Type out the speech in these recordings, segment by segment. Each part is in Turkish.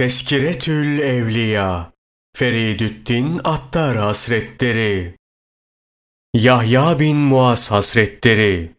Teskiretül Evliya Feridüddin Attar Hasretleri Yahya bin Muaz Hasretleri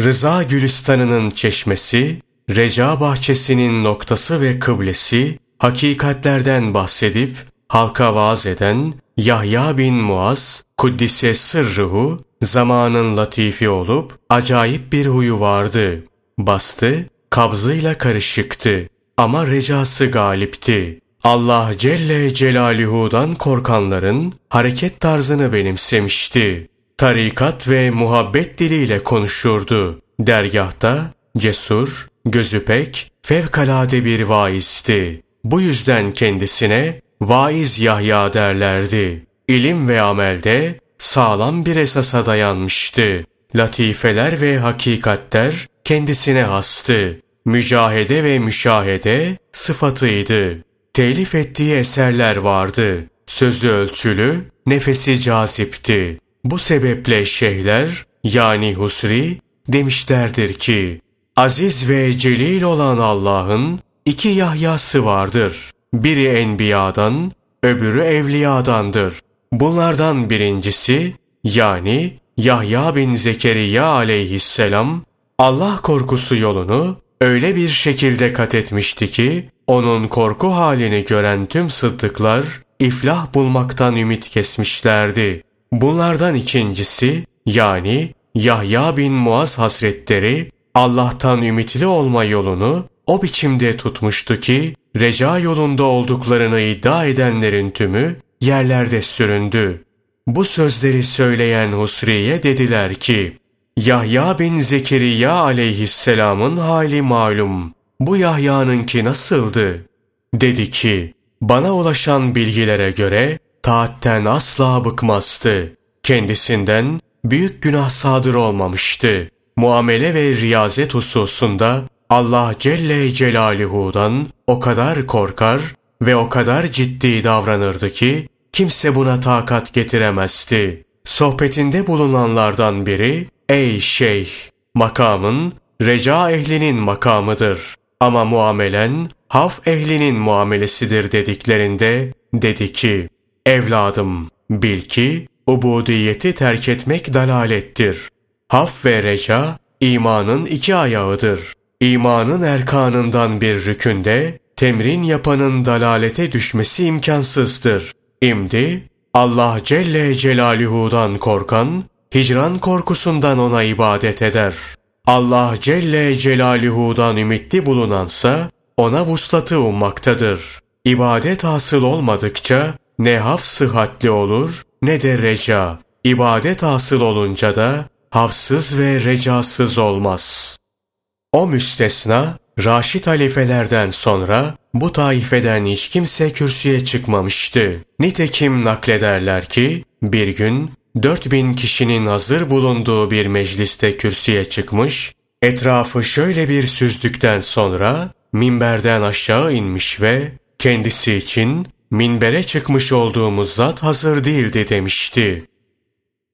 Rıza Gülistanı'nın çeşmesi, Reca bahçesinin noktası ve kıblesi, hakikatlerden bahsedip halka vaaz eden Yahya bin Muaz, Kuddise sırrıhu, zamanın latifi olup acayip bir huyu vardı. Bastı, kabzıyla karışıktı. Ama recası galipti. Allah Celle Celaluhu'dan korkanların hareket tarzını benimsemişti. Tarikat ve muhabbet diliyle konuşurdu. Dergahta cesur, gözü pek, fevkalade bir vaizdi. Bu yüzden kendisine vaiz Yahya derlerdi. İlim ve amelde sağlam bir esasa dayanmıştı. Latifeler ve hakikatler kendisine hastı mücahede ve müşahede sıfatıydı. Telif ettiği eserler vardı. Sözü ölçülü, nefesi cazipti. Bu sebeple şeyhler yani Husri demişlerdir ki Aziz ve celil olan Allah'ın iki Yahya'sı vardır. Biri enbiyadan, öbürü evliyadandır. Bunlardan birincisi yani Yahya bin Zekeriya aleyhisselam Allah korkusu yolunu öyle bir şekilde kat etmişti ki, onun korku halini gören tüm sıddıklar, iflah bulmaktan ümit kesmişlerdi. Bunlardan ikincisi, yani Yahya bin Muaz Hazretleri, Allah'tan ümitli olma yolunu o biçimde tutmuştu ki, reca yolunda olduklarını iddia edenlerin tümü yerlerde süründü. Bu sözleri söyleyen Husri'ye dediler ki, Yahya bin Zekeriya aleyhisselamın hali malum. Bu Yahya'nınki nasıldı? Dedi ki, bana ulaşan bilgilere göre taatten asla bıkmazdı. Kendisinden büyük günah sadır olmamıştı. Muamele ve riyazet hususunda Allah Celle Celaluhu'dan o kadar korkar ve o kadar ciddi davranırdı ki kimse buna takat getiremezdi. Sohbetinde bulunanlardan biri Ey şeyh! Makamın, reca ehlinin makamıdır. Ama muamelen, haf ehlinin muamelesidir dediklerinde, dedi ki, Evladım, bil ki, ubudiyeti terk etmek dalalettir. Haf ve reca, imanın iki ayağıdır. İmanın erkanından bir rükünde, temrin yapanın dalalete düşmesi imkansızdır. İmdi, Allah Celle Celaluhu'dan korkan, hicran korkusundan ona ibadet eder. Allah Celle Celaluhu'dan ümitli bulunansa ona vuslatı ummaktadır. İbadet hasıl olmadıkça ne haf sıhhatli olur ne de reca. İbadet hasıl olunca da hafsız ve recasız olmaz. O müstesna, Raşid halifelerden sonra bu taifeden hiç kimse kürsüye çıkmamıştı. Nitekim naklederler ki bir gün 4000 kişinin hazır bulunduğu bir mecliste kürsüye çıkmış, etrafı şöyle bir süzdükten sonra minberden aşağı inmiş ve kendisi için minbere çıkmış olduğumuz zat hazır değildi demişti.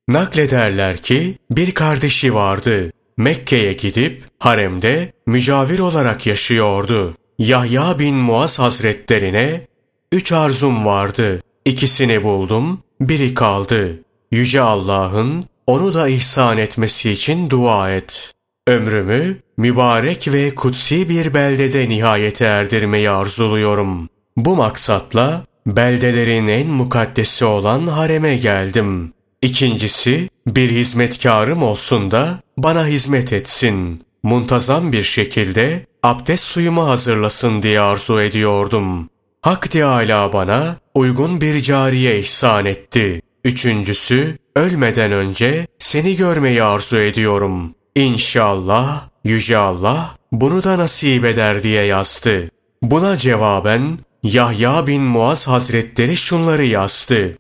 Naklederler ki bir kardeşi vardı. Mekke'ye gidip haremde mücavir olarak yaşıyordu. Yahya bin Muaz hazretlerine üç arzum vardı. İkisini buldum, biri kaldı. Yüce Allah'ın onu da ihsan etmesi için dua et. Ömrümü mübarek ve kutsi bir beldede nihayete erdirmeyi arzuluyorum. Bu maksatla beldelerin en mukaddesi olan hareme geldim. İkincisi, bir hizmetkarım olsun da bana hizmet etsin. Muntazam bir şekilde abdest suyumu hazırlasın diye arzu ediyordum. Hak Teâlâ bana uygun bir cariye ihsan etti. Üçüncüsü, ölmeden önce seni görmeyi arzu ediyorum. İnşallah, Yüce Allah bunu da nasip eder diye yazdı. Buna cevaben Yahya bin Muaz Hazretleri şunları yazdı.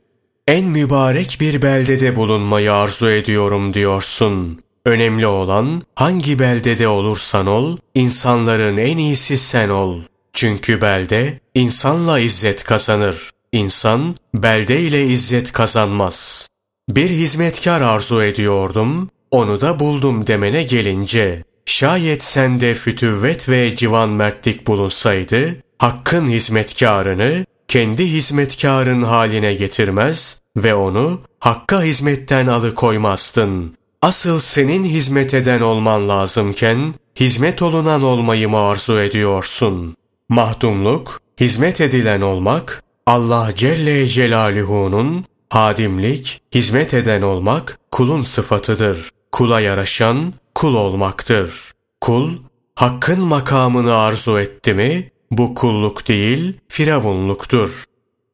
En mübarek bir beldede bulunmayı arzu ediyorum diyorsun. Önemli olan hangi beldede olursan ol, insanların en iyisi sen ol. Çünkü belde insanla izzet kazanır. İnsan belde ile izzet kazanmaz. Bir hizmetkar arzu ediyordum, onu da buldum demene gelince, şayet sende fütüvvet ve civan mertlik bulunsaydı, hakkın hizmetkarını kendi hizmetkarın haline getirmez ve onu hakka hizmetten alıkoymazdın. Asıl senin hizmet eden olman lazımken, hizmet olunan olmayı mı arzu ediyorsun? Mahdumluk, hizmet edilen olmak, Allah Celle Celaluhu'nun hadimlik, hizmet eden olmak kulun sıfatıdır. Kula yaraşan kul olmaktır. Kul, hakkın makamını arzu etti mi, bu kulluk değil, firavunluktur.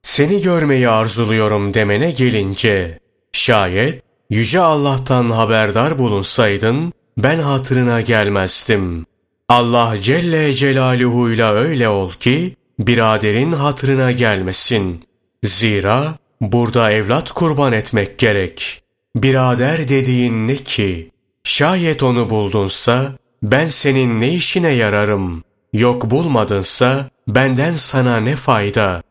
Seni görmeyi arzuluyorum demene gelince, şayet Yüce Allah'tan haberdar bulunsaydın, ben hatırına gelmezdim. Allah Celle Celaluhu'yla öyle ol ki, biraderin hatırına gelmesin. Zira burada evlat kurban etmek gerek. Birader dediğin ne ki? Şayet onu buldunsa, ben senin ne işine yararım? Yok bulmadınsa, benden sana ne fayda?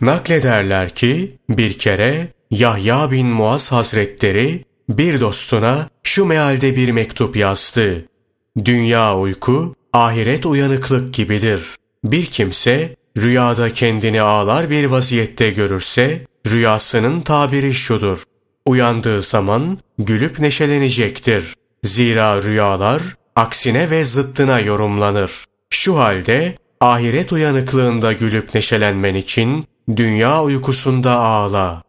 Naklederler ki, bir kere Yahya bin Muaz Hazretleri bir dostuna şu mealde bir mektup yazdı. Dünya uyku, ahiret uyanıklık gibidir. Bir kimse rüyada kendini ağlar bir vaziyette görürse rüyasının tabiri şudur. Uyandığı zaman gülüp neşelenecektir. Zira rüyalar aksine ve zıttına yorumlanır. Şu halde ahiret uyanıklığında gülüp neşelenmen için dünya uykusunda ağla.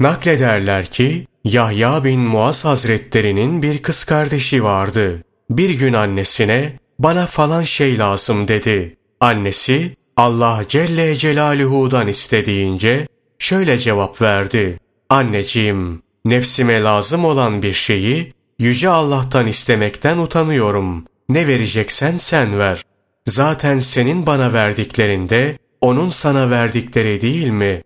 Naklederler ki Yahya bin Muaz Hazretlerinin bir kız kardeşi vardı. Bir gün annesine bana falan şey lazım dedi. Annesi Allah Celle Celaluhu'dan istediğince şöyle cevap verdi. Anneciğim, nefsime lazım olan bir şeyi Yüce Allah'tan istemekten utanıyorum. Ne vereceksen sen ver. Zaten senin bana verdiklerinde onun sana verdikleri değil mi?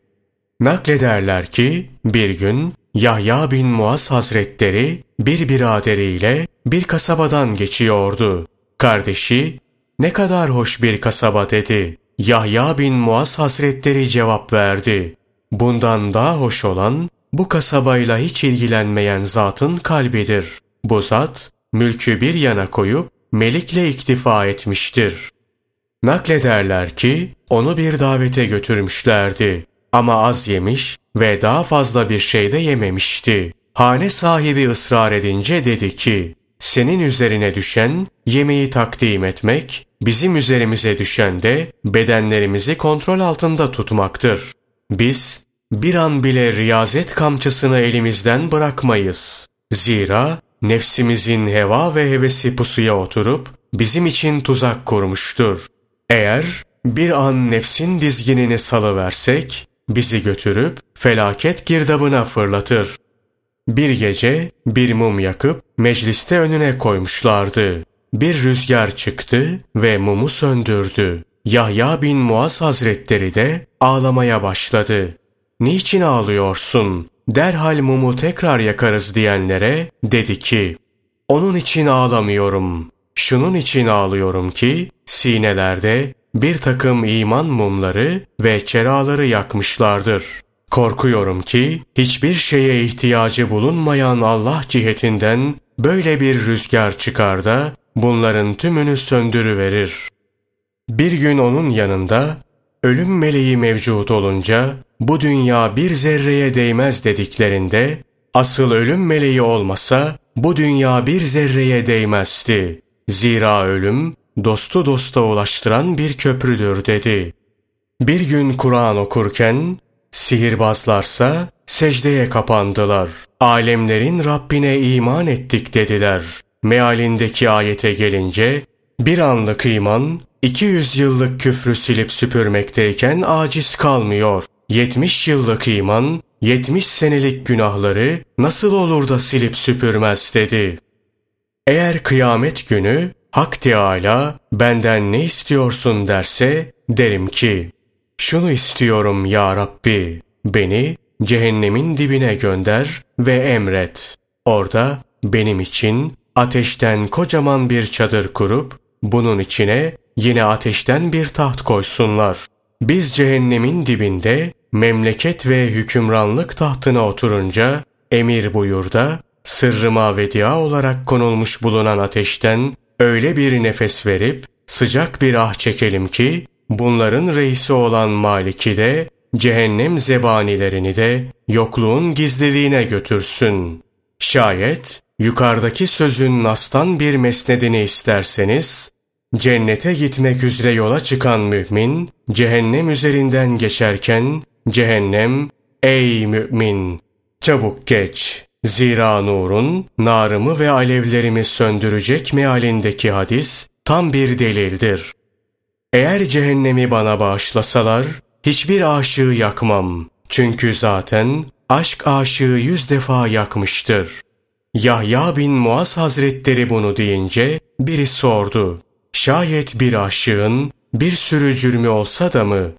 Naklederler ki bir gün Yahya bin Muaz Hazretleri bir biraderiyle bir kasabadan geçiyordu. Kardeşi ne kadar hoş bir kasaba dedi. Yahya bin Muaz Hazretleri cevap verdi. Bundan daha hoş olan bu kasabayla hiç ilgilenmeyen zatın kalbidir. Bu zat mülkü bir yana koyup melikle iktifa etmiştir. Naklederler ki onu bir davete götürmüşlerdi. Ama az yemiş ve daha fazla bir şey de yememişti. Hane sahibi ısrar edince dedi ki, senin üzerine düşen yemeği takdim etmek, bizim üzerimize düşen de bedenlerimizi kontrol altında tutmaktır. Biz bir an bile riyazet kamçısını elimizden bırakmayız. Zira nefsimizin heva ve hevesi pusuya oturup bizim için tuzak kurmuştur. Eğer bir an nefsin dizginini salıversek, bizi götürüp felaket girdabına fırlatır. Bir gece bir mum yakıp mecliste önüne koymuşlardı. Bir rüzgar çıktı ve mumu söndürdü. Yahya bin Muaz Hazretleri de ağlamaya başladı. Niçin ağlıyorsun? Derhal mumu tekrar yakarız diyenlere dedi ki, onun için ağlamıyorum. Şunun için ağlıyorum ki sinelerde bir takım iman mumları ve çeraları yakmışlardır. Korkuyorum ki hiçbir şeye ihtiyacı bulunmayan Allah cihetinden böyle bir rüzgar çıkar da bunların tümünü söndürüverir. Bir gün onun yanında ölüm meleği mevcut olunca bu dünya bir zerreye değmez dediklerinde asıl ölüm meleği olmasa bu dünya bir zerreye değmezdi. Zira ölüm dostu dosta ulaştıran bir köprüdür dedi. Bir gün Kur'an okurken sihirbazlarsa secdeye kapandılar. Alemlerin Rabbine iman ettik dediler. Mealindeki ayete gelince bir anlık iman 200 yıllık küfrü silip süpürmekteyken aciz kalmıyor. 70 yıllık iman 70 senelik günahları nasıl olur da silip süpürmez dedi. Eğer kıyamet günü Hak Teâlâ benden ne istiyorsun derse derim ki şunu istiyorum ya Rabbi beni cehennemin dibine gönder ve emret. Orada benim için ateşten kocaman bir çadır kurup bunun içine yine ateşten bir taht koysunlar. Biz cehennemin dibinde memleket ve hükümranlık tahtına oturunca emir buyur da sırrıma vedia olarak konulmuş bulunan ateşten öyle bir nefes verip sıcak bir ah çekelim ki bunların reisi olan Malik'i de, cehennem zebanilerini de yokluğun gizliliğine götürsün. Şayet yukarıdaki sözün nastan bir mesnedini isterseniz, cennete gitmek üzere yola çıkan mümin, cehennem üzerinden geçerken, cehennem, ey mümin, çabuk geç, zira nurun, narımı ve alevlerimi söndürecek mealindeki hadis, tam bir delildir. Eğer cehennemi bana bağışlasalar, hiçbir aşığı yakmam. Çünkü zaten aşk aşığı yüz defa yakmıştır. Yahya bin Muaz Hazretleri bunu deyince biri sordu. Şayet bir aşığın bir sürü cürmü olsa da mı?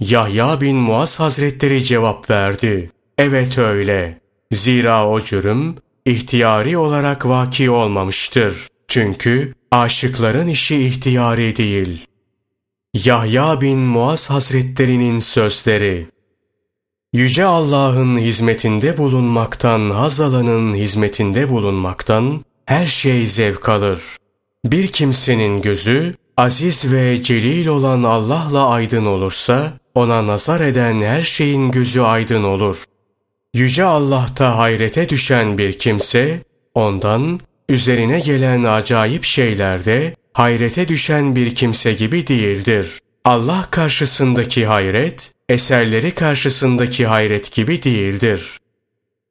Yahya bin Muaz Hazretleri cevap verdi. Evet öyle. Zira o cürüm ihtiyari olarak vaki olmamıştır. Çünkü aşıkların işi ihtiyari değil. Yahya bin Muaz Hazretlerinin sözleri Yüce Allah'ın hizmetinde bulunmaktan, haz hizmetinde bulunmaktan her şey zevk alır. Bir kimsenin gözü, aziz ve celil olan Allah'la aydın olursa, ona nazar eden her şeyin gözü aydın olur. Yüce Allah'ta hayrete düşen bir kimse, ondan üzerine gelen acayip şeylerde hayrete düşen bir kimse gibi değildir. Allah karşısındaki hayret, eserleri karşısındaki hayret gibi değildir.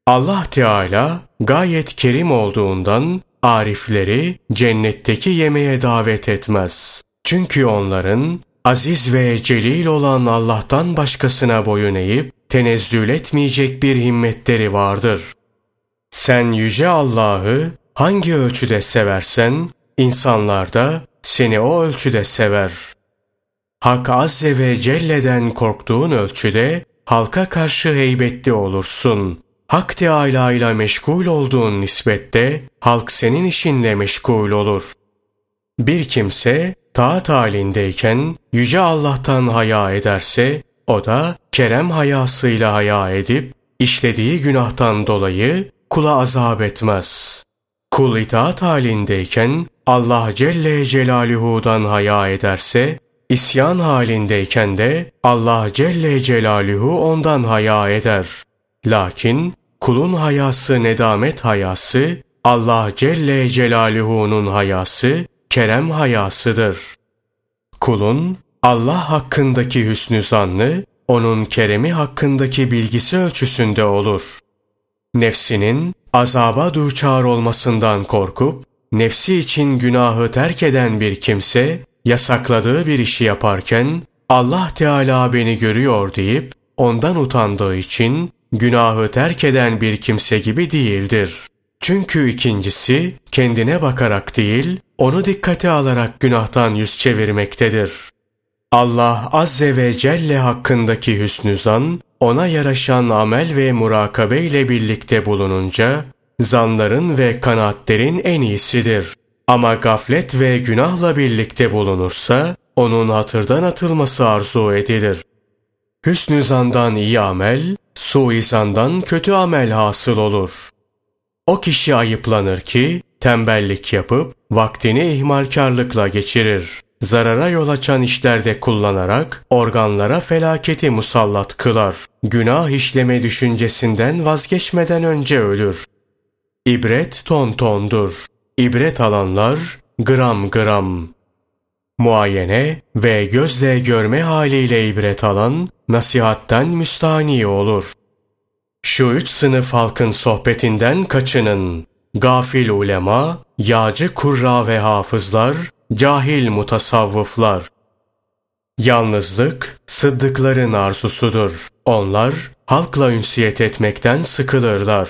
Allah Teala gayet kerim olduğundan arifleri cennetteki yemeğe davet etmez. Çünkü onların aziz ve celil olan Allah'tan başkasına boyun eğip tenezzül etmeyecek bir himmetleri vardır. Sen yüce Allah'ı hangi ölçüde seversen insanlar da seni o ölçüde sever. Hak Azze ve Celle'den korktuğun ölçüde halka karşı heybetli olursun. Hak Teâlâ ile meşgul olduğun nispette halk senin işinle meşgul olur. Bir kimse taat halindeyken Yüce Allah'tan haya ederse, o da kerem hayasıyla haya edip, işlediği günahtan dolayı kula azap etmez. Kul itaat halindeyken Allah Celle Celaluhu'dan haya ederse, isyan halindeyken de Allah Celle Celaluhu ondan haya eder. Lakin kulun hayası nedamet hayası, Allah Celle Celaluhu'nun hayası, kerem hayasıdır. Kulun Allah hakkındaki hüsnü zannı, onun keremi hakkındaki bilgisi ölçüsünde olur. Nefsinin azaba duçar olmasından korkup, nefsi için günahı terk eden bir kimse, yasakladığı bir işi yaparken, Allah Teala beni görüyor deyip, ondan utandığı için, günahı terk eden bir kimse gibi değildir. Çünkü ikincisi, kendine bakarak değil, onu dikkate alarak günahtan yüz çevirmektedir. Allah Azze ve Celle hakkındaki hüsnü zan, ona yaraşan amel ve murakabe ile birlikte bulununca, zanların ve kanaatlerin en iyisidir. Ama gaflet ve günahla birlikte bulunursa, onun hatırdan atılması arzu edilir. Hüsnü zandan iyi amel, suizandan kötü amel hasıl olur. O kişi ayıplanır ki, tembellik yapıp, vaktini ihmalkarlıkla geçirir. Zarara yol açan işlerde kullanarak, organlara felaketi musallat kılar. Günah işleme düşüncesinden vazgeçmeden önce ölür. İbret ton tondur. İbret alanlar gram gram. Muayene ve gözle görme haliyle ibret alan nasihatten müstani olur. Şu üç sınıf halkın sohbetinden kaçının. Gafil ulema, yağcı kurra ve hafızlar, cahil mutasavvıflar. Yalnızlık, sıddıkların arzusudur. Onlar, halkla ünsiyet etmekten sıkılırlar.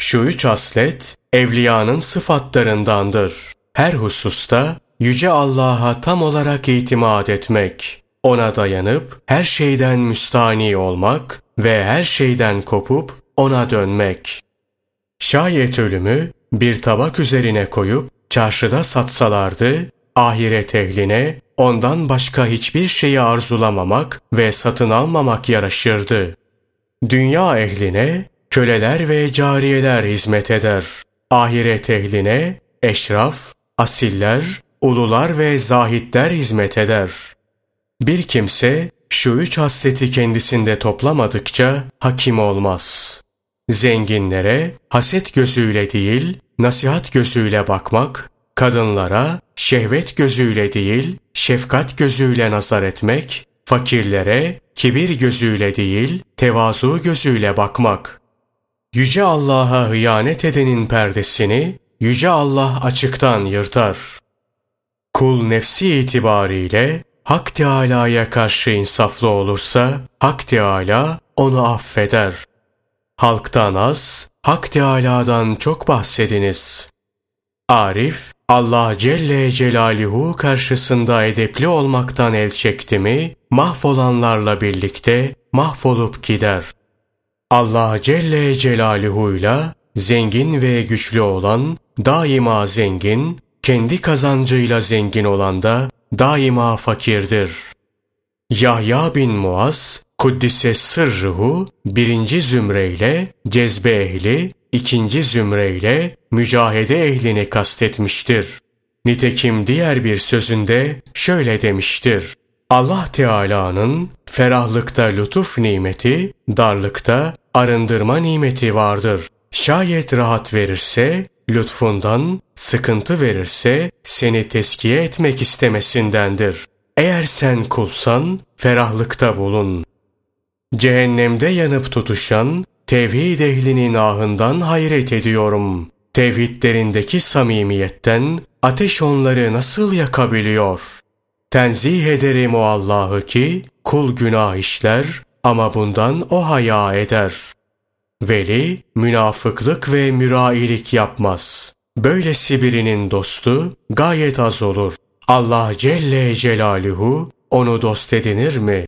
Şu üç aslet, evliyanın sıfatlarındandır. Her hususta Yüce Allah'a tam olarak itimat etmek, ona dayanıp her şeyden müstani olmak ve her şeyden kopup ona dönmek. Şayet ölümü bir tabak üzerine koyup çarşıda satsalardı, ahiret ehline ondan başka hiçbir şeyi arzulamamak ve satın almamak yaraşırdı. Dünya ehline köleler ve cariyeler hizmet eder. Ahiret ehline eşraf, asiller, ulular ve zahitler hizmet eder. Bir kimse şu üç hasleti kendisinde toplamadıkça hakim olmaz. Zenginlere haset gözüyle değil, nasihat gözüyle bakmak, kadınlara şehvet gözüyle değil, şefkat gözüyle nazar etmek, fakirlere kibir gözüyle değil, tevazu gözüyle bakmak. Yüce Allah'a hıyanet edenin perdesini Yüce Allah açıktan yırtar. Kul nefsi itibariyle Hak Teâlâ'ya karşı insaflı olursa, Hak Teâlâ onu affeder. Halktan az, Hak Teâlâ'dan çok bahsediniz. Arif, Allah Celle Celaluhu karşısında edepli olmaktan el çekti mi, mahvolanlarla birlikte mahvolup gider. Allah Celle Celaluhu'yla zengin ve güçlü olan daima zengin, kendi kazancıyla zengin olan da daima fakirdir. Yahya bin Muaz, Kuddise sırruhu birinci zümreyle cezbe ehli, ikinci zümreyle mücahede ehlini kastetmiştir. Nitekim diğer bir sözünde şöyle demiştir. Allah Teala'nın ferahlıkta lütuf nimeti, darlıkta arındırma nimeti vardır. Şayet rahat verirse lütfundan, sıkıntı verirse seni teskiye etmek istemesindendir. Eğer sen kulsan ferahlıkta bulun. Cehennemde yanıp tutuşan tevhid ehlinin ahından hayret ediyorum. Tevhidlerindeki samimiyetten ateş onları nasıl yakabiliyor? Tenzih ederim o Allah'ı ki kul günah işler ama bundan o haya eder.'' Veli, münafıklık ve mürailik yapmaz. Böylesi birinin dostu gayet az olur. Allah Celle Celaluhu onu dost edinir mi?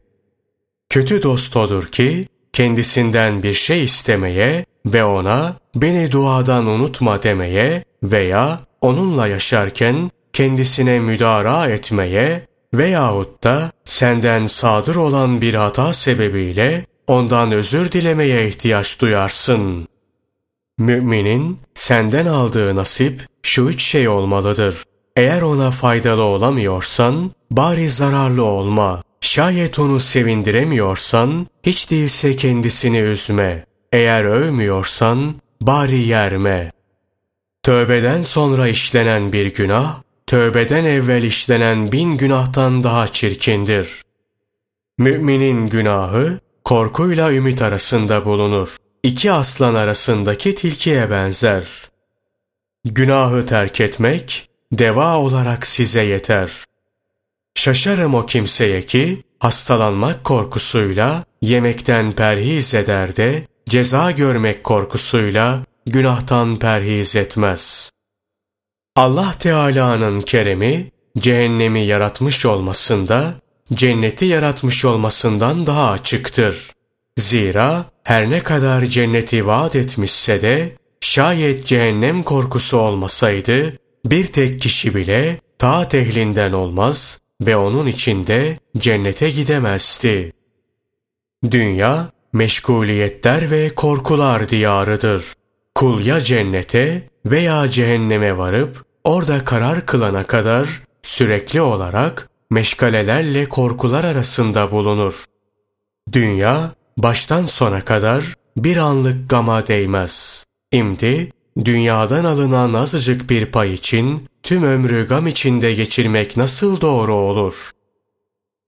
Kötü dost odur ki kendisinden bir şey istemeye ve ona beni duadan unutma demeye veya onunla yaşarken kendisine müdara etmeye veyahut da senden sadır olan bir hata sebebiyle ondan özür dilemeye ihtiyaç duyarsın. Müminin senden aldığı nasip şu üç şey olmalıdır. Eğer ona faydalı olamıyorsan bari zararlı olma. Şayet onu sevindiremiyorsan hiç değilse kendisini üzme. Eğer övmüyorsan bari yerme. Tövbeden sonra işlenen bir günah, tövbeden evvel işlenen bin günahtan daha çirkindir. Müminin günahı korkuyla ümit arasında bulunur. İki aslan arasındaki tilkiye benzer. Günahı terk etmek, deva olarak size yeter. Şaşarım o kimseye ki, hastalanmak korkusuyla yemekten perhiz eder de, ceza görmek korkusuyla günahtan perhiz etmez. Allah Teala'nın keremi, cehennemi yaratmış olmasında cenneti yaratmış olmasından daha açıktır. Zira her ne kadar cenneti vaat etmişse de şayet cehennem korkusu olmasaydı bir tek kişi bile taat ehlinden olmaz ve onun içinde cennete gidemezdi. Dünya meşguliyetler ve korkular diyarıdır. Kul ya cennete veya cehenneme varıp orada karar kılana kadar sürekli olarak meşgalelerle korkular arasında bulunur. Dünya baştan sona kadar bir anlık gama değmez. İmdi dünyadan alınan azıcık bir pay için tüm ömrü gam içinde geçirmek nasıl doğru olur?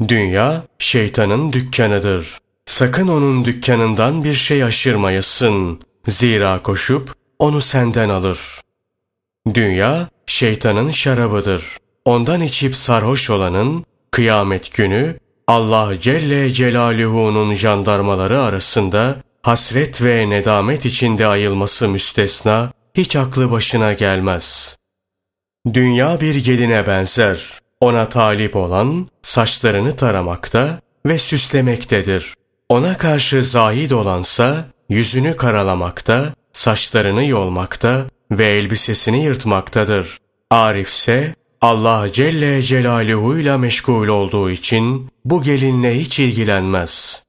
Dünya şeytanın dükkanıdır. Sakın onun dükkanından bir şey aşırmayasın. Zira koşup onu senden alır. Dünya şeytanın şarabıdır. Ondan içip sarhoş olanın kıyamet günü Allah Celle Celaluhu'nun jandarmaları arasında hasret ve nedamet içinde ayılması müstesna hiç aklı başına gelmez. Dünya bir geline benzer. Ona talip olan saçlarını taramakta ve süslemektedir. Ona karşı zahid olansa yüzünü karalamakta, saçlarını yolmakta ve elbisesini yırtmaktadır. Arif ise Allah Celle Celaluhu ile meşgul olduğu için bu gelinle hiç ilgilenmez.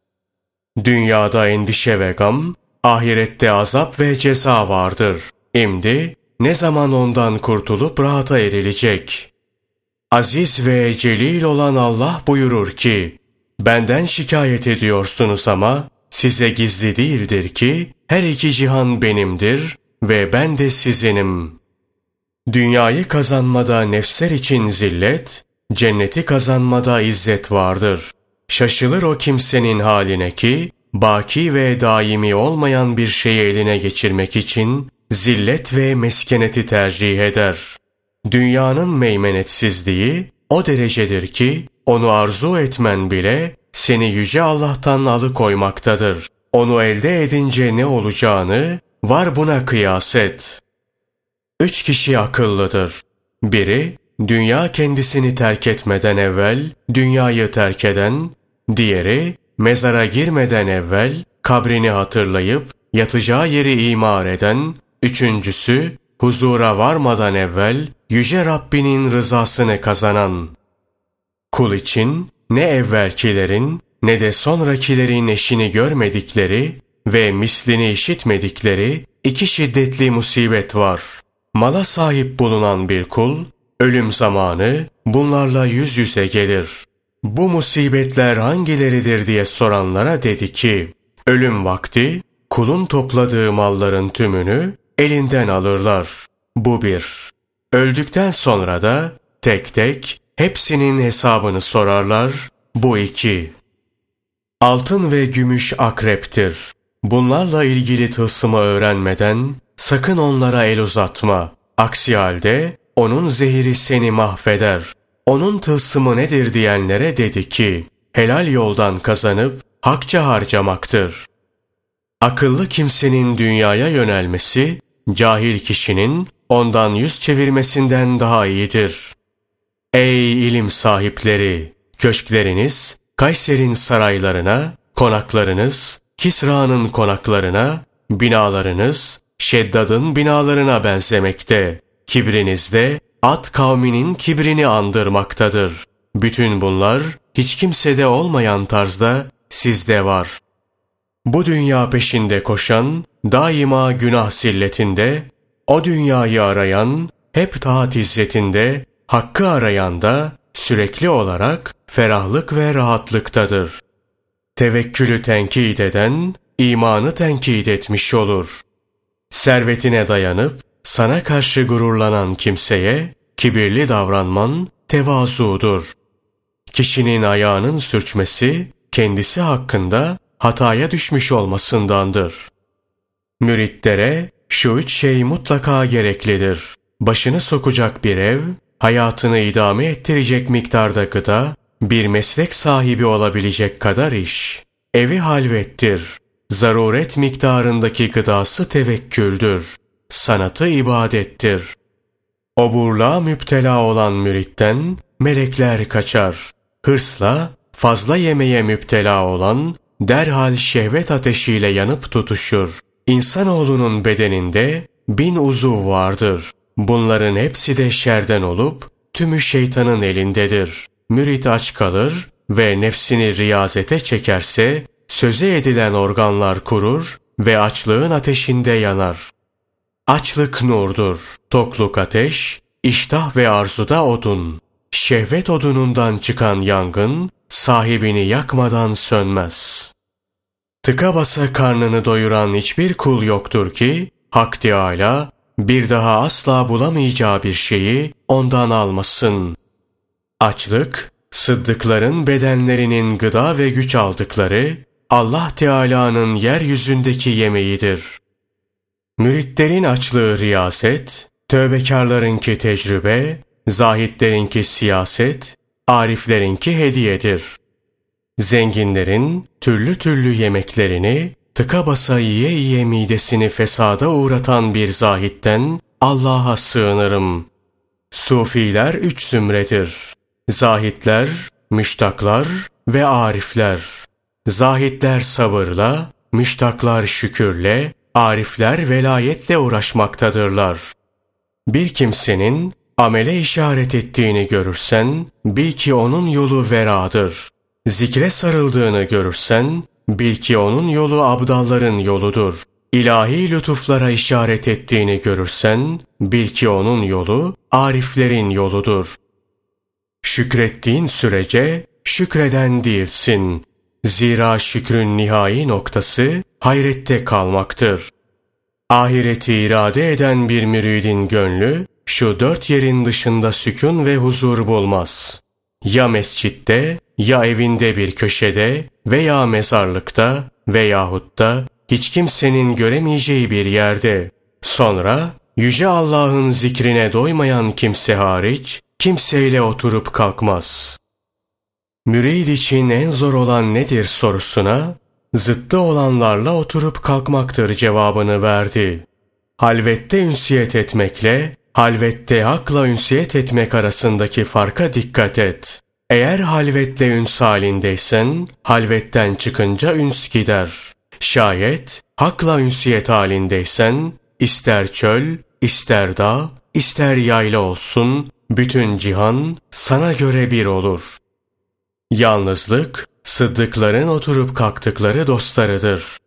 Dünyada endişe ve gam, ahirette azap ve ceza vardır. Şimdi ne zaman ondan kurtulup rahata erilecek? Aziz ve celil olan Allah buyurur ki, Benden şikayet ediyorsunuz ama size gizli değildir ki her iki cihan benimdir ve ben de sizinim. Dünyayı kazanmada nefsler için zillet, cenneti kazanmada izzet vardır. Şaşılır o kimsenin haline ki, baki ve daimi olmayan bir şeyi eline geçirmek için zillet ve meskeneti tercih eder. Dünyanın meymenetsizliği o derecedir ki, onu arzu etmen bile seni yüce Allah'tan alıkoymaktadır. Onu elde edince ne olacağını var buna kıyas et. Üç kişi akıllıdır. Biri, dünya kendisini terk etmeden evvel dünyayı terk eden, diğeri, mezara girmeden evvel kabrini hatırlayıp yatacağı yeri imar eden, üçüncüsü, huzura varmadan evvel yüce Rabbinin rızasını kazanan. Kul için ne evvelkilerin ne de sonrakilerin eşini görmedikleri ve mislini işitmedikleri iki şiddetli musibet var. Mala sahip bulunan bir kul, ölüm zamanı bunlarla yüz yüze gelir. Bu musibetler hangileridir diye soranlara dedi ki, ölüm vakti kulun topladığı malların tümünü elinden alırlar. Bu bir. Öldükten sonra da tek tek hepsinin hesabını sorarlar. Bu iki. Altın ve gümüş akreptir. Bunlarla ilgili tılsımı öğrenmeden sakın onlara el uzatma. Aksi halde onun zehiri seni mahveder. Onun tılsımı nedir diyenlere dedi ki, helal yoldan kazanıp hakça harcamaktır. Akıllı kimsenin dünyaya yönelmesi, cahil kişinin ondan yüz çevirmesinden daha iyidir. Ey ilim sahipleri! Köşkleriniz, Kayser'in saraylarına, konaklarınız, Kisra'nın konaklarına, binalarınız, Şeddad'ın binalarına benzemekte. Kibrinizde At kavminin kibrini andırmaktadır. Bütün bunlar hiç kimsede olmayan tarzda sizde var. Bu dünya peşinde koşan, daima günah silletinde, o dünyayı arayan, hep taat izzetinde, hakkı arayan da sürekli olarak ferahlık ve rahatlıktadır. Tevekkülü tenkit eden, imanı tenkit etmiş olur. Servetine dayanıp, sana karşı gururlanan kimseye, kibirli davranman tevazudur. Kişinin ayağının sürçmesi, kendisi hakkında hataya düşmüş olmasındandır. Müritlere şu üç şey mutlaka gereklidir. Başını sokacak bir ev, hayatını idame ettirecek miktarda gıda, bir meslek sahibi olabilecek kadar iş. Evi halvettir. Zaruret miktarındaki gıdası tevekküldür. Sanatı ibadettir. Oburluğa müptela olan müritten melekler kaçar. Hırsla fazla yemeye müptela olan derhal şehvet ateşiyle yanıp tutuşur. İnsanoğlunun bedeninde bin uzuv vardır. Bunların hepsi de şerden olup tümü şeytanın elindedir. Mürit aç kalır ve nefsini riyazete çekerse söze edilen organlar kurur ve açlığın ateşinde yanar. Açlık nurdur, tokluk ateş, iştah ve arzuda odun. Şehvet odunundan çıkan yangın sahibini yakmadan sönmez. Tıka basa karnını doyuran hiçbir kul yoktur ki Hak Teâlâ bir daha asla bulamayacağı bir şeyi ondan almasın. Açlık, sıddıkların bedenlerinin gıda ve güç aldıkları Allah Teala'nın yeryüzündeki yemeğidir. Müritlerin açlığı riyaset, tövbekarlarınki tecrübe, zahitlerinki siyaset, ariflerinki hediyedir. Zenginlerin türlü türlü yemeklerini tıka basa yiye yiye midesini fesada uğratan bir zahitten Allah'a sığınırım. Sufiler üç zümredir. Zahitler, müştaklar ve arifler. Zahitler sabırla, müştaklar şükürle, arifler velayetle uğraşmaktadırlar. Bir kimsenin amele işaret ettiğini görürsen, bil ki onun yolu veradır. Zikre sarıldığını görürsen, bil ki onun yolu abdalların yoludur. İlahi lütuflara işaret ettiğini görürsen, bil ki onun yolu ariflerin yoludur. Şükrettiğin sürece şükreden değilsin. Zira şükrün nihai noktası hayrette kalmaktır. Ahireti irade eden bir müridin gönlü şu dört yerin dışında sükun ve huzur bulmaz. Ya mescitte, ya evinde bir köşede veya mezarlıkta veyahut da hiç kimsenin göremeyeceği bir yerde. Sonra Yüce Allah'ın zikrine doymayan kimse hariç kimseyle oturup kalkmaz. Mürid için en zor olan nedir sorusuna zıttı olanlarla oturup kalkmaktır cevabını verdi. Halvette ünsiyet etmekle, halvette hakla ünsiyet etmek arasındaki farka dikkat et. Eğer halvetle üns halindeysen, halvetten çıkınca üns gider. Şayet hakla ünsiyet halindeysen, ister çöl, ister dağ, ister yayla olsun, bütün cihan sana göre bir olur. Yalnızlık, sıddıkların oturup kalktıkları dostlarıdır.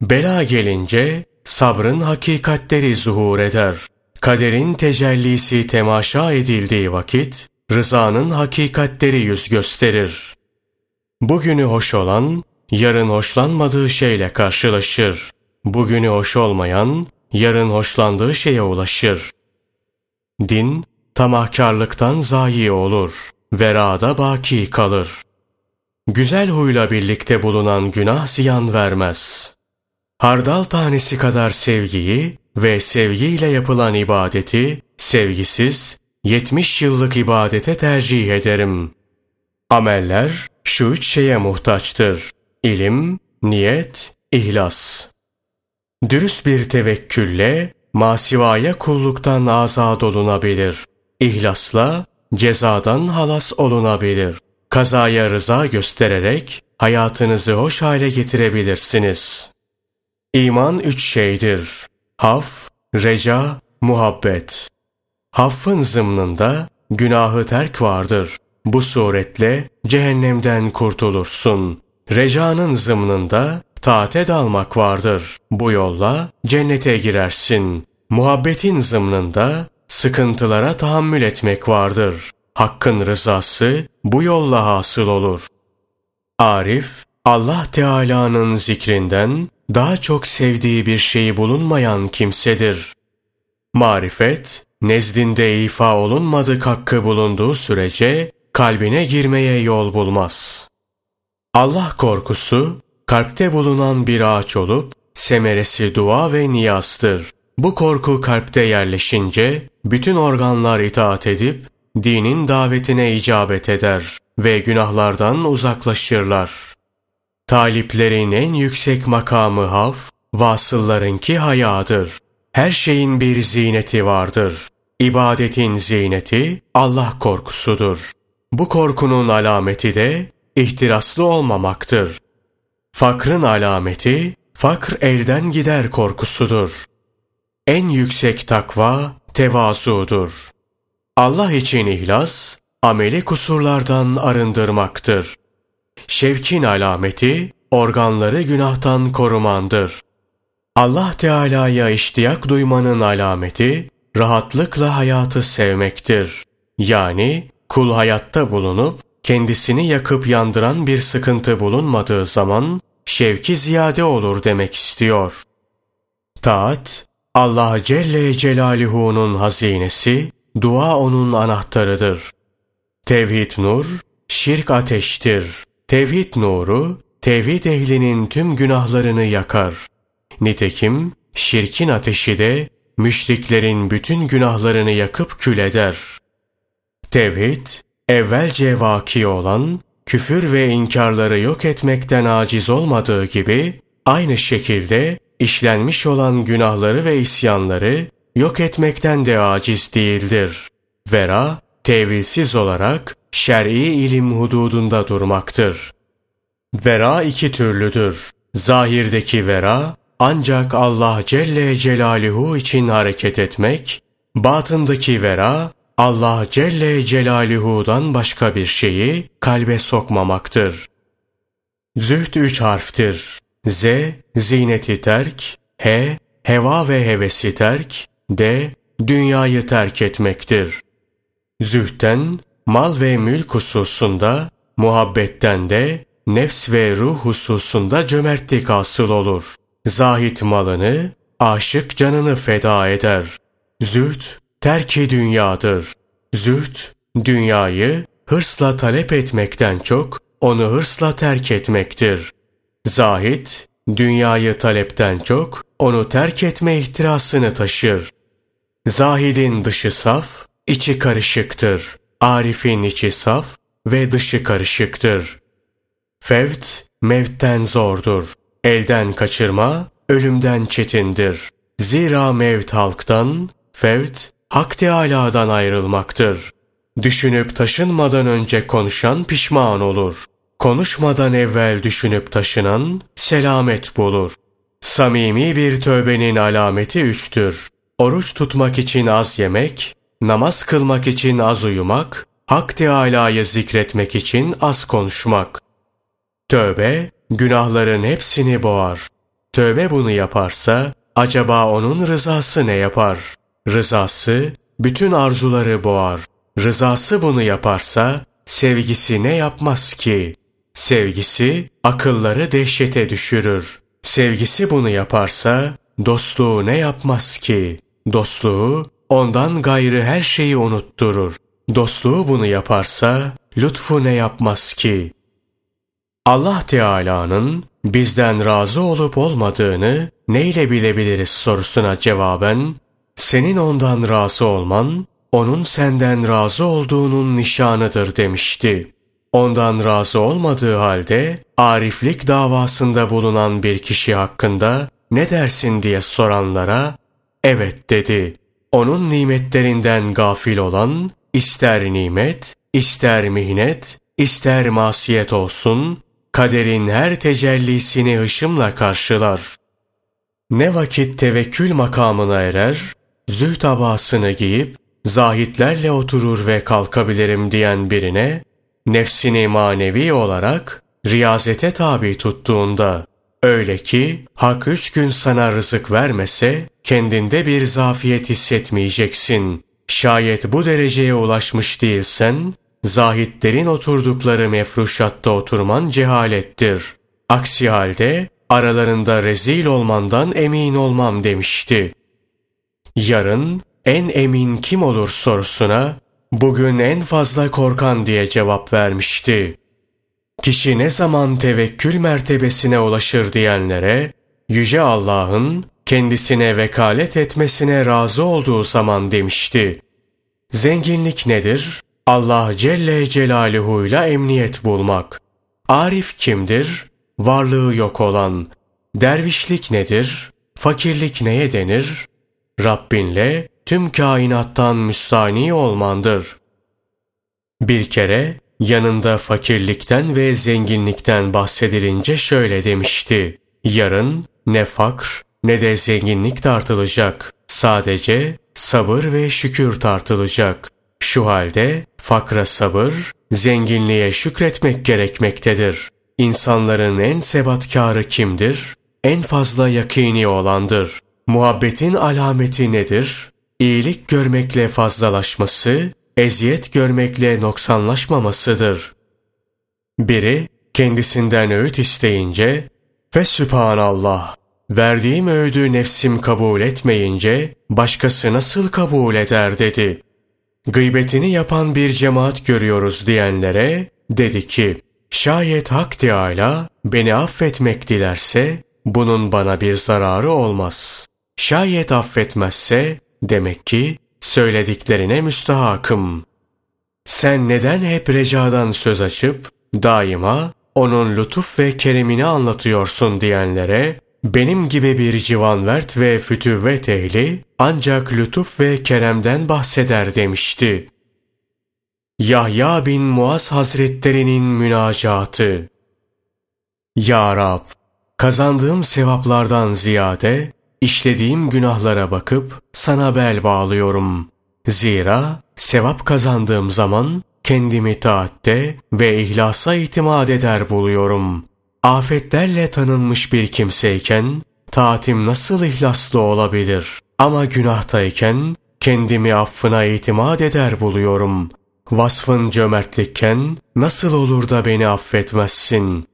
Bela gelince sabrın hakikatleri zuhur eder. Kaderin tecellisi temaşa edildiği vakit, rızanın hakikatleri yüz gösterir. Bugünü hoş olan, yarın hoşlanmadığı şeyle karşılaşır. Bugünü hoş olmayan, yarın hoşlandığı şeye ulaşır. Din, tamahkarlıktan zayi olur, verada baki kalır. Güzel huyla birlikte bulunan günah ziyan vermez. Hardal tanesi kadar sevgiyi ve sevgiyle yapılan ibadeti sevgisiz, 70 yıllık ibadete tercih ederim. Ameller şu üç şeye muhtaçtır. İlim, niyet, ihlas. Dürüst bir tevekkülle masivaya kulluktan azad olunabilir. İhlasla cezadan halas olunabilir. Kazaya rıza göstererek hayatınızı hoş hale getirebilirsiniz. İman üç şeydir. Haf, reca, muhabbet. Haffın zımnında günahı terk vardır. Bu suretle cehennemden kurtulursun. Recanın zımnında taate dalmak vardır. Bu yolla cennete girersin. Muhabbetin zımnında sıkıntılara tahammül etmek vardır. Hakkın rızası bu yolla hasıl olur. Arif, Allah Teala'nın zikrinden daha çok sevdiği bir şeyi bulunmayan kimsedir. Marifet, nezdinde ifa olunmadık hakkı bulunduğu sürece kalbine girmeye yol bulmaz. Allah korkusu, kalpte bulunan bir ağaç olup, semeresi dua ve niyazdır. Bu korku kalpte yerleşince, bütün organlar itaat edip, dinin davetine icabet eder ve günahlardan uzaklaşırlar. Taliplerin en yüksek makamı haf, vasıllarınki hayadır. Her şeyin bir zineti vardır. İbadetin zineti Allah korkusudur. Bu korkunun alameti de ihtiraslı olmamaktır. Fakrın alameti, fakr elden gider korkusudur. En yüksek takva tevazudur. Allah için ihlas, ameli kusurlardan arındırmaktır. Şevkin alameti, organları günahtan korumandır. Allah Teala'ya iştiyak duymanın alameti, rahatlıkla hayatı sevmektir. Yani kul hayatta bulunup, kendisini yakıp yandıran bir sıkıntı bulunmadığı zaman, şevki ziyade olur demek istiyor. Taat, Allah Celle Celaluhu'nun hazinesi, dua onun anahtarıdır. Tevhid nur, şirk ateştir. Tevhid nuru, tevhid ehlinin tüm günahlarını yakar. Nitekim şirkin ateşi de müşriklerin bütün günahlarını yakıp kül eder. Tevhid, evvelce vaki olan, küfür ve inkarları yok etmekten aciz olmadığı gibi, aynı şekilde işlenmiş olan günahları ve isyanları yok etmekten de aciz değildir. Vera, tevilsiz olarak şer'i ilim hududunda durmaktır. Vera iki türlüdür. Zahirdeki vera, ancak Allah Celle Celaluhu için hareket etmek, batındaki vera, Allah Celle Celaluhu'dan başka bir şeyi kalbe sokmamaktır. Zühd üç harftir. Z, zineti terk, H, heva ve hevesi terk, D, dünyayı terk etmektir. Zühten, mal ve mülk hususunda, muhabbetten de nefs ve ruh hususunda cömertlik asıl olur. Zahit malını, aşık canını feda eder. Zühd, terki dünyadır. Zühd, dünyayı hırsla talep etmekten çok, onu hırsla terk etmektir. Zahit, dünyayı talepten çok, onu terk etme ihtirasını taşır. Zahidin dışı saf, içi karışıktır. Arif'in içi saf ve dışı karışıktır. Fevt, mevtten zordur. Elden kaçırma, ölümden çetindir. Zira mevt halktan, fevt, hak Teâlâ'dan ayrılmaktır. Düşünüp taşınmadan önce konuşan pişman olur. Konuşmadan evvel düşünüp taşınan selamet bulur. Samimi bir tövbenin alameti üçtür. Oruç tutmak için az yemek, namaz kılmak için az uyumak, Hak Teâlâ'yı zikretmek için az konuşmak. Tövbe, günahların hepsini boğar. Tövbe bunu yaparsa, acaba onun rızası ne yapar? Rızası, bütün arzuları boğar. Rızası bunu yaparsa, sevgisi ne yapmaz ki? Sevgisi, akılları dehşete düşürür. Sevgisi bunu yaparsa, dostluğu ne yapmaz ki? Dostluğu, ondan gayrı her şeyi unutturur. Dostluğu bunu yaparsa, lütfu ne yapmaz ki? Allah Teala'nın bizden razı olup olmadığını neyle bilebiliriz sorusuna cevaben, senin ondan razı olman, onun senden razı olduğunun nişanıdır demişti. Ondan razı olmadığı halde, ariflik davasında bulunan bir kişi hakkında ne dersin diye soranlara, evet dedi. Onun nimetlerinden gafil olan, ister nimet, ister mihnet, ister masiyet olsun, kaderin her tecellisini hışımla karşılar. Ne vakit tevekkül makamına erer, zühd abasını giyip, zahitlerle oturur ve kalkabilirim diyen birine, nefsini manevi olarak riyazete tabi tuttuğunda, öyle ki hak üç gün sana rızık vermese, kendinde bir zafiyet hissetmeyeceksin. Şayet bu dereceye ulaşmış değilsen, zahitlerin oturdukları mefruşatta oturman cehalettir. Aksi halde aralarında rezil olmandan emin olmam demişti. Yarın en emin kim olur sorusuna bugün en fazla korkan diye cevap vermişti. Kişi ne zaman tevekkül mertebesine ulaşır diyenlere Yüce Allah'ın kendisine vekalet etmesine razı olduğu zaman demişti. Zenginlik nedir? Allah Celle Celaluhu ile emniyet bulmak. Arif kimdir? Varlığı yok olan. Dervişlik nedir? Fakirlik neye denir? Rabbinle tüm kainattan müstani olmandır. Bir kere yanında fakirlikten ve zenginlikten bahsedilince şöyle demişti. Yarın ne fakr ne de zenginlik tartılacak. Sadece sabır ve şükür tartılacak. Şu halde fakra sabır, zenginliğe şükretmek gerekmektedir. İnsanların en sebatkarı kimdir? En fazla yakini olandır. Muhabbetin alameti nedir? İyilik görmekle fazlalaşması, eziyet görmekle noksanlaşmamasıdır. Biri kendisinden öğüt isteyince, Fesübhanallah, verdiğim öğüdü nefsim kabul etmeyince, başkası nasıl kabul eder dedi. Gıybetini yapan bir cemaat görüyoruz diyenlere, dedi ki, şayet Hak Teâlâ beni affetmek dilerse, bunun bana bir zararı olmaz. Şayet affetmezse, demek ki söylediklerine müstahakım. Sen neden hep recadan söz açıp, daima onun lütuf ve keremini anlatıyorsun diyenlere, benim gibi bir civanvert ve fütüvvet ehli ancak lütuf ve keremden bahseder demişti. Yahya bin Muaz Hazretlerinin münacatı Ya Rab, kazandığım sevaplardan ziyade işlediğim günahlara bakıp sana bel bağlıyorum. Zira sevap kazandığım zaman kendimi taatte ve ihlasa itimat eder buluyorum. Afetlerle tanınmış bir kimseyken taatim nasıl ihlaslı olabilir? Ama günahtayken kendimi affına itimat eder buluyorum. vasfın cömertlikken nasıl olur da beni affetmezsin?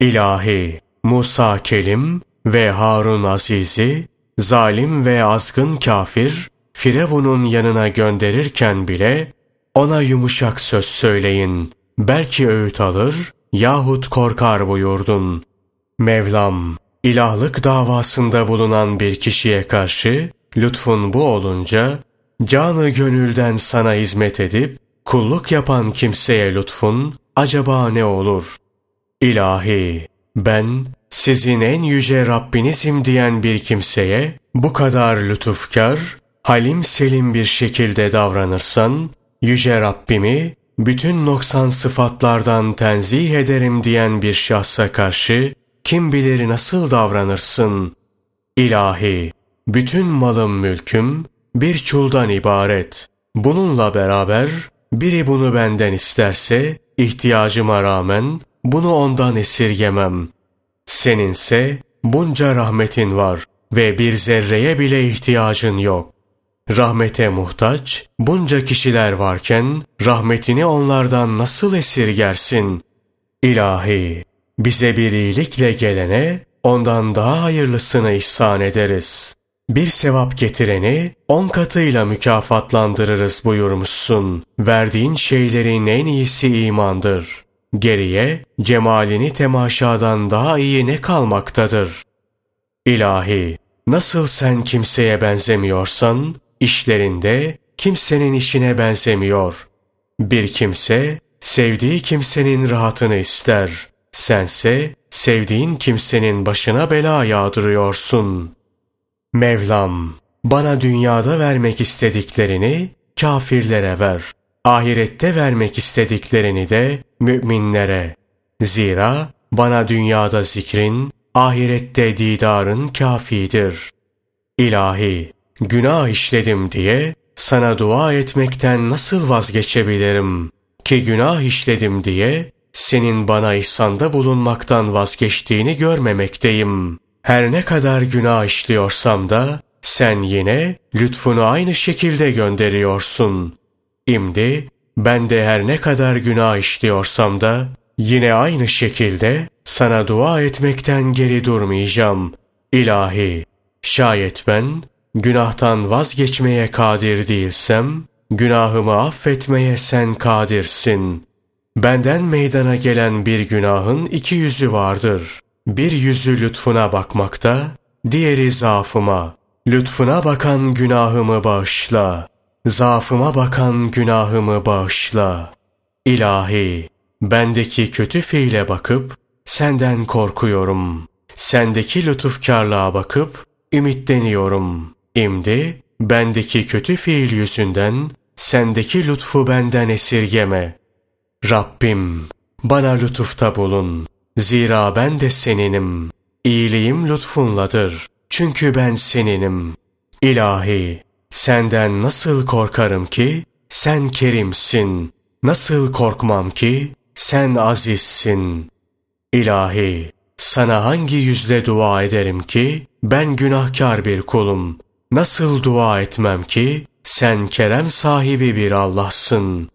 İlahi, Musa Kelim ve Harun Aziz'i, zalim ve azgın kafir, Firavun'un yanına gönderirken bile, ona yumuşak söz söyleyin, belki öğüt alır, yahut korkar buyurdun. Mevlam, ilahlık davasında bulunan bir kişiye karşı, lütfun bu olunca, canı gönülden sana hizmet edip, kulluk yapan kimseye lütfun, acaba ne olur? İlahi, ben sizin en yüce Rabbinizim diyen bir kimseye bu kadar lütufkar, halim selim bir şekilde davranırsan, yüce Rabbimi bütün noksan sıfatlardan tenzih ederim diyen bir şahsa karşı kim bilir nasıl davranırsın? İlahi, bütün malım mülküm bir çuldan ibaret. Bununla beraber biri bunu benden isterse ihtiyacıma rağmen bunu ondan esirgemem. Seninse bunca rahmetin var ve bir zerreye bile ihtiyacın yok. Rahmete muhtaç bunca kişiler varken rahmetini onlardan nasıl esirgersin? İlahi, bize bir iyilikle gelene ondan daha hayırlısını ihsan ederiz. Bir sevap getireni on katıyla mükafatlandırırız buyurmuşsun. Verdiğin şeylerin en iyisi imandır. Geriye cemalini temaşadan daha iyi ne kalmaktadır? İlahi, nasıl sen kimseye benzemiyorsan, işlerinde kimsenin işine benzemiyor. Bir kimse, sevdiği kimsenin rahatını ister. Sense, sevdiğin kimsenin başına bela yağdırıyorsun. Mevlam, bana dünyada vermek istediklerini kafirlere ver. Ahirette vermek istediklerini de müminlere. Zira bana dünyada zikrin, ahirette didarın kafidir. İlahi, günah işledim diye sana dua etmekten nasıl vazgeçebilirim? Ki günah işledim diye senin bana ihsanda bulunmaktan vazgeçtiğini görmemekteyim. Her ne kadar günah işliyorsam da sen yine lütfunu aynı şekilde gönderiyorsun. İmdi ben de her ne kadar günah işliyorsam da yine aynı şekilde sana dua etmekten geri durmayacağım. İlahi, şayet ben günahtan vazgeçmeye kadir değilsem, günahımı affetmeye sen kadirsin. Benden meydana gelen bir günahın iki yüzü vardır. Bir yüzü lütfuna bakmakta, diğeri zaafıma. Lütfuna bakan günahımı bağışla. Zaafıma bakan günahımı bağışla. İlahi, bendeki kötü fiile bakıp, senden korkuyorum. Sendeki lütufkarlığa bakıp, ümitleniyorum. İmdi, bendeki kötü fiil yüzünden, sendeki lütfu benden esirgeme. Rabbim, bana lütufta bulun. Zira ben de seninim. İyiliğim lütfunladır. Çünkü ben seninim. İlahi, senden nasıl korkarım ki? Sen kerimsin. Nasıl korkmam ki? Sen azizsin. İlahi, sana hangi yüzle dua ederim ki? Ben günahkar bir kulum. Nasıl dua etmem ki? Sen kerem sahibi bir Allah'sın.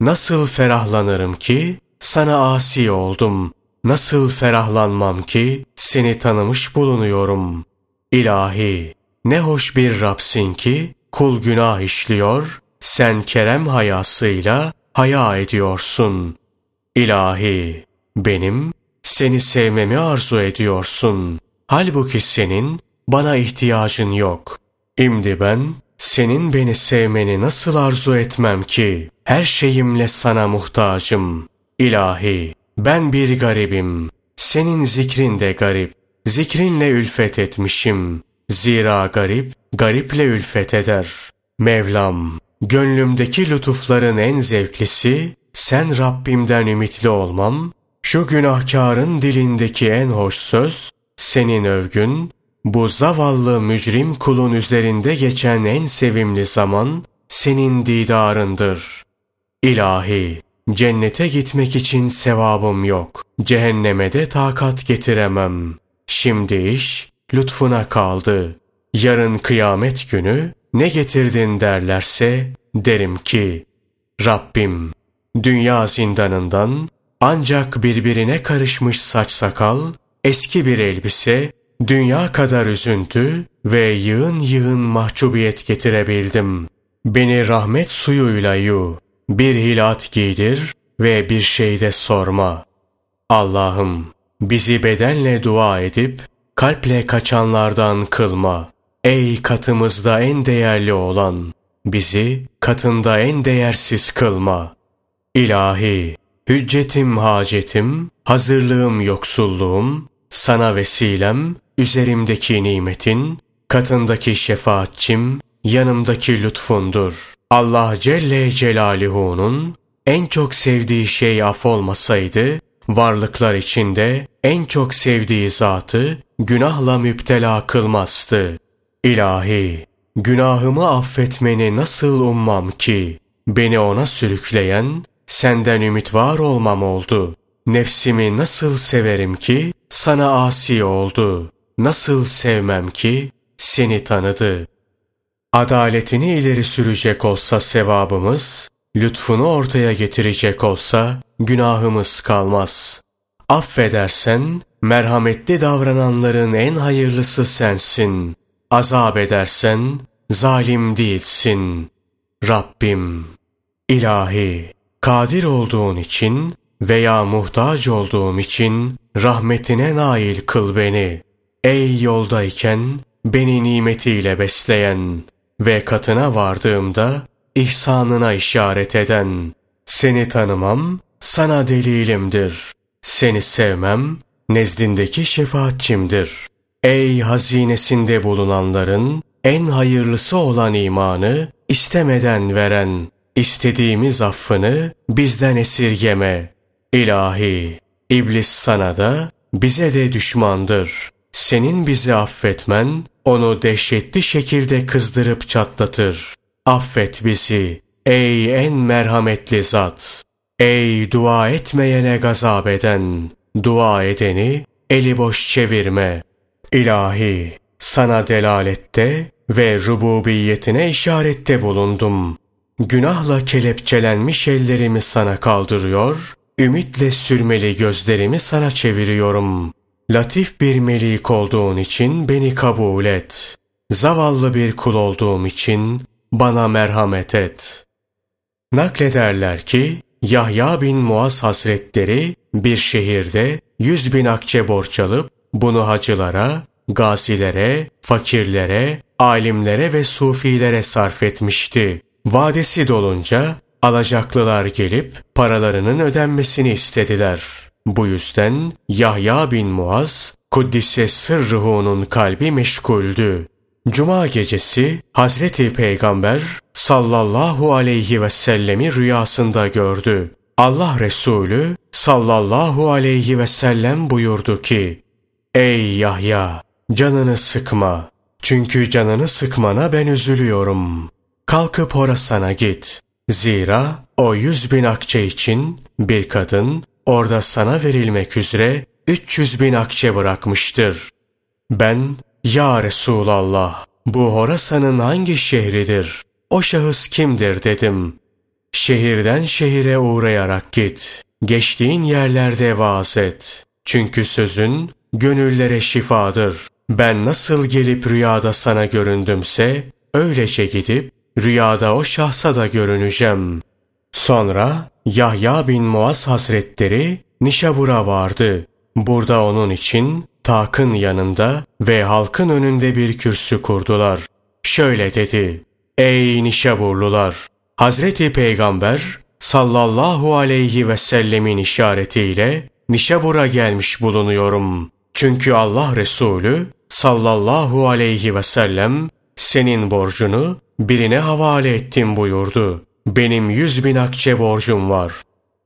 Nasıl ferahlanırım ki? Sana asi oldum. Nasıl ferahlanmam ki seni tanımış bulunuyorum. İlahi, ne hoş bir Rabsin ki kul günah işliyor, sen kerem hayasıyla haya ediyorsun. İlahi, benim seni sevmemi arzu ediyorsun. Halbuki senin bana ihtiyacın yok. İmdi ben senin beni sevmeni nasıl arzu etmem ki? Her şeyimle sana muhtacım. İlahi, ben bir garibim. Senin zikrin de garip. Zikrinle ülfet etmişim. Zira garip, gariple ülfet eder. Mevlam, gönlümdeki lütufların en zevklisi, sen Rabbimden ümitli olmam, şu günahkarın dilindeki en hoş söz, senin övgün, bu zavallı mücrim kulun üzerinde geçen en sevimli zaman, senin didarındır. İlahi, Cennete gitmek için sevabım yok. Cehenneme de takat getiremem. Şimdi iş lütfuna kaldı. Yarın kıyamet günü ne getirdin derlerse derim ki Rabbim, dünya zindanından ancak birbirine karışmış saç sakal, eski bir elbise, dünya kadar üzüntü ve yığın yığın mahcubiyet getirebildim. Beni rahmet suyuyla yu, bir hilat giydir ve bir şey de sorma. Allah'ım bizi bedenle dua edip kalple kaçanlardan kılma. Ey katımızda en değerli olan, bizi katında en değersiz kılma. İlahi, hüccetim hacetim, hazırlığım yoksulluğum, sana vesilem, üzerimdeki nimetin, katındaki şefaatçim, yanımdaki lütfundur. Allah Celle Celaluhu'nun en çok sevdiği şey af olmasaydı, varlıklar içinde en çok sevdiği zatı günahla müptela kılmazdı. İlahi, günahımı affetmeni nasıl ummam ki? Beni ona sürükleyen, senden ümit var olmam oldu. Nefsimi nasıl severim ki, sana asi oldu. Nasıl sevmem ki, seni tanıdı. Adaletini ileri sürecek olsa sevabımız, lütfunu ortaya getirecek olsa günahımız kalmaz. Affedersen, merhametli davrananların en hayırlısı sensin. Azap edersen, zalim değilsin. Rabbim, ilahi, kadir olduğun için veya muhtaç olduğum için rahmetine nail kıl beni. Ey yoldayken beni nimetiyle besleyen ve katına vardığımda ihsanına işaret eden. Seni tanımam, sana delilimdir. Seni sevmem, nezdindeki şefaatçimdir. Ey hazinesinde bulunanların en hayırlısı olan imanı istemeden veren, istediğimiz affını bizden esirgeme. İlahi, iblis sana da bize de düşmandır. Senin bizi affetmen onu dehşetli şekilde kızdırıp çatlatır. Affet bizi ey en merhametli zat. Ey dua etmeyene gazap eden, dua edeni eli boş çevirme. İlahi, sana delalette ve rububiyetine işarette bulundum. Günahla kelepçelenmiş ellerimi sana kaldırıyor, ümitle sürmeli gözlerimi sana çeviriyorum. Latif bir melik olduğun için beni kabul et. Zavallı bir kul olduğum için bana merhamet et. Naklederler ki, Yahya bin Muaz Hazretleri bir şehirde yüz bin akçe borç alıp bunu hacılara, gazilere, fakirlere, alimlere ve sufilere sarf etmişti. Vadesi dolunca alacaklılar gelip paralarının ödenmesini istediler. Bu yüzden Yahya bin Muaz, Kuddise sırrıhu'nun kalbi meşguldü. Cuma gecesi Hazreti Peygamber sallallahu aleyhi ve sellemi rüyasında gördü. Allah Resulü sallallahu aleyhi ve sellem buyurdu ki, Ey Yahya! Canını sıkma. Çünkü canını sıkmana ben üzülüyorum. Kalkıp Horasan'a git. Zira o yüz bin akçe için bir kadın orada sana verilmek üzere 300 bin akçe bırakmıştır. Ben, Ya Resulallah, bu Horasan'ın hangi şehridir? O şahıs kimdir dedim. Şehirden şehire uğrayarak git. Geçtiğin yerlerde vaaz et. Çünkü sözün gönüllere şifadır. Ben nasıl gelip rüyada sana göründümse, öylece gidip rüyada o şahsa da görüneceğim. Sonra Yahya bin Muaz Hazretleri Nişabur'a vardı. Burada onun için takın yanında ve halkın önünde bir kürsü kurdular. Şöyle dedi. Ey Nişaburlular! Hazreti Peygamber sallallahu aleyhi ve sellemin işaretiyle Nişabur'a gelmiş bulunuyorum. Çünkü Allah Resulü sallallahu aleyhi ve sellem senin borcunu birine havale ettim buyurdu. Benim yüz bin akçe borcum var.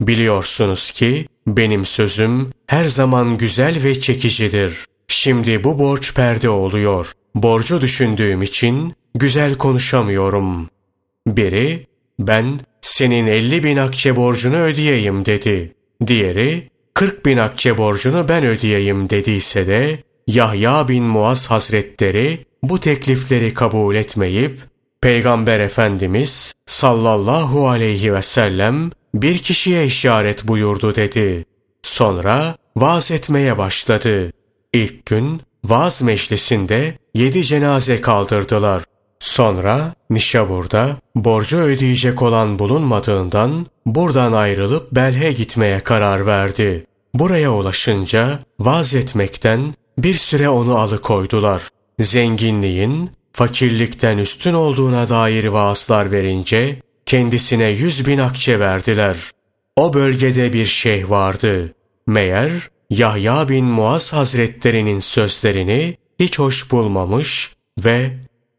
Biliyorsunuz ki benim sözüm her zaman güzel ve çekicidir. Şimdi bu borç perde oluyor. Borcu düşündüğüm için güzel konuşamıyorum. Biri, ben senin elli bin akçe borcunu ödeyeyim dedi. Diğeri, kırk bin akçe borcunu ben ödeyeyim dediyse de, Yahya bin Muaz Hazretleri bu teklifleri kabul etmeyip, Peygamber Efendimiz sallallahu aleyhi ve sellem bir kişiye işaret buyurdu dedi. Sonra vaaz etmeye başladı. İlk gün vaaz meclisinde yedi cenaze kaldırdılar. Sonra Nişabur'da borcu ödeyecek olan bulunmadığından buradan ayrılıp Belhe gitmeye karar verdi. Buraya ulaşınca vaaz etmekten bir süre onu alıkoydular. Zenginliğin fakirlikten üstün olduğuna dair vaazlar verince kendisine yüz bin akçe verdiler. O bölgede bir şeyh vardı. Meğer Yahya bin Muaz Hazretlerinin sözlerini hiç hoş bulmamış ve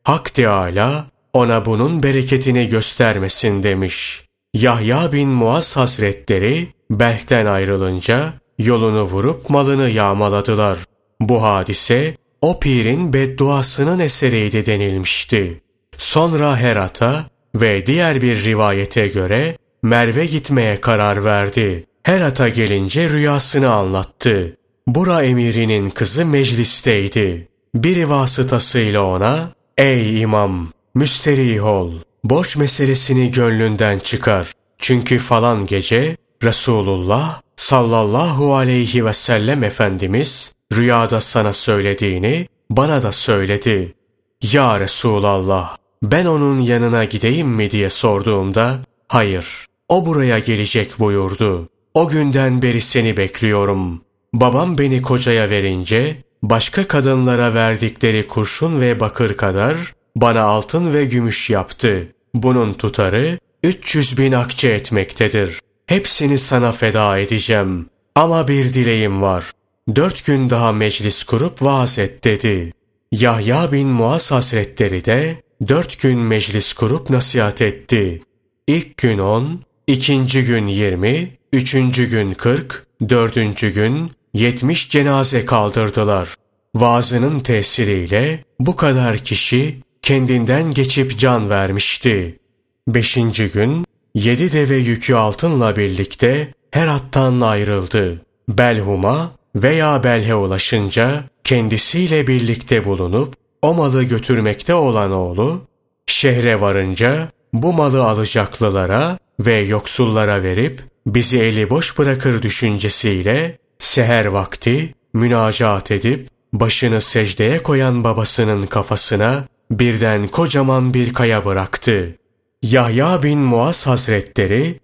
Hak Teâlâ ona bunun bereketini göstermesin demiş. Yahya bin Muaz Hazretleri Belh'ten ayrılınca yolunu vurup malını yağmaladılar. Bu hadise o pirin bedduasının eseriydi denilmişti. Sonra Herat'a ve diğer bir rivayete göre Merve gitmeye karar verdi. Herat'a gelince rüyasını anlattı. Bura emirinin kızı meclisteydi. Biri vasıtasıyla ona, ''Ey imam, müsterih ol, boş meselesini gönlünden çıkar. Çünkü falan gece Resulullah sallallahu aleyhi ve sellem Efendimiz rüyada sana söylediğini bana da söyledi. Ya Resulallah ben onun yanına gideyim mi diye sorduğumda hayır o buraya gelecek buyurdu. O günden beri seni bekliyorum. Babam beni kocaya verince başka kadınlara verdikleri kurşun ve bakır kadar bana altın ve gümüş yaptı. Bunun tutarı 300 bin akçe etmektedir. Hepsini sana feda edeceğim. Ama bir dileğim var. Dört gün daha meclis kurup vaaz et dedi. Yahya bin Muaz Hazretleri de dört gün meclis kurup nasihat etti. İlk gün on, ikinci gün yirmi, üçüncü gün kırk, dördüncü gün yetmiş cenaze kaldırdılar. Vaazının tesiriyle bu kadar kişi kendinden geçip can vermişti. Beşinci gün yedi deve yükü altınla birlikte Herat'tan ayrıldı. Belhum'a veya Belhe ulaşınca kendisiyle birlikte bulunup o malı götürmekte olan oğlu, şehre varınca bu malı alacaklılara ve yoksullara verip bizi eli boş bırakır düşüncesiyle seher vakti münacaat edip başını secdeye koyan babasının kafasına birden kocaman bir kaya bıraktı. Yahya bin Muaz Hazretleri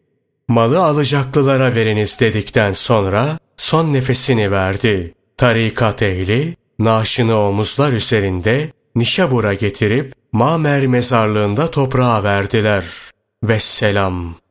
malı alacaklılara veriniz dedikten sonra son nefesini verdi. Tarikat ehli naaşını omuzlar üzerinde Nişabur'a getirip Mamer mezarlığında toprağa verdiler. Vesselam.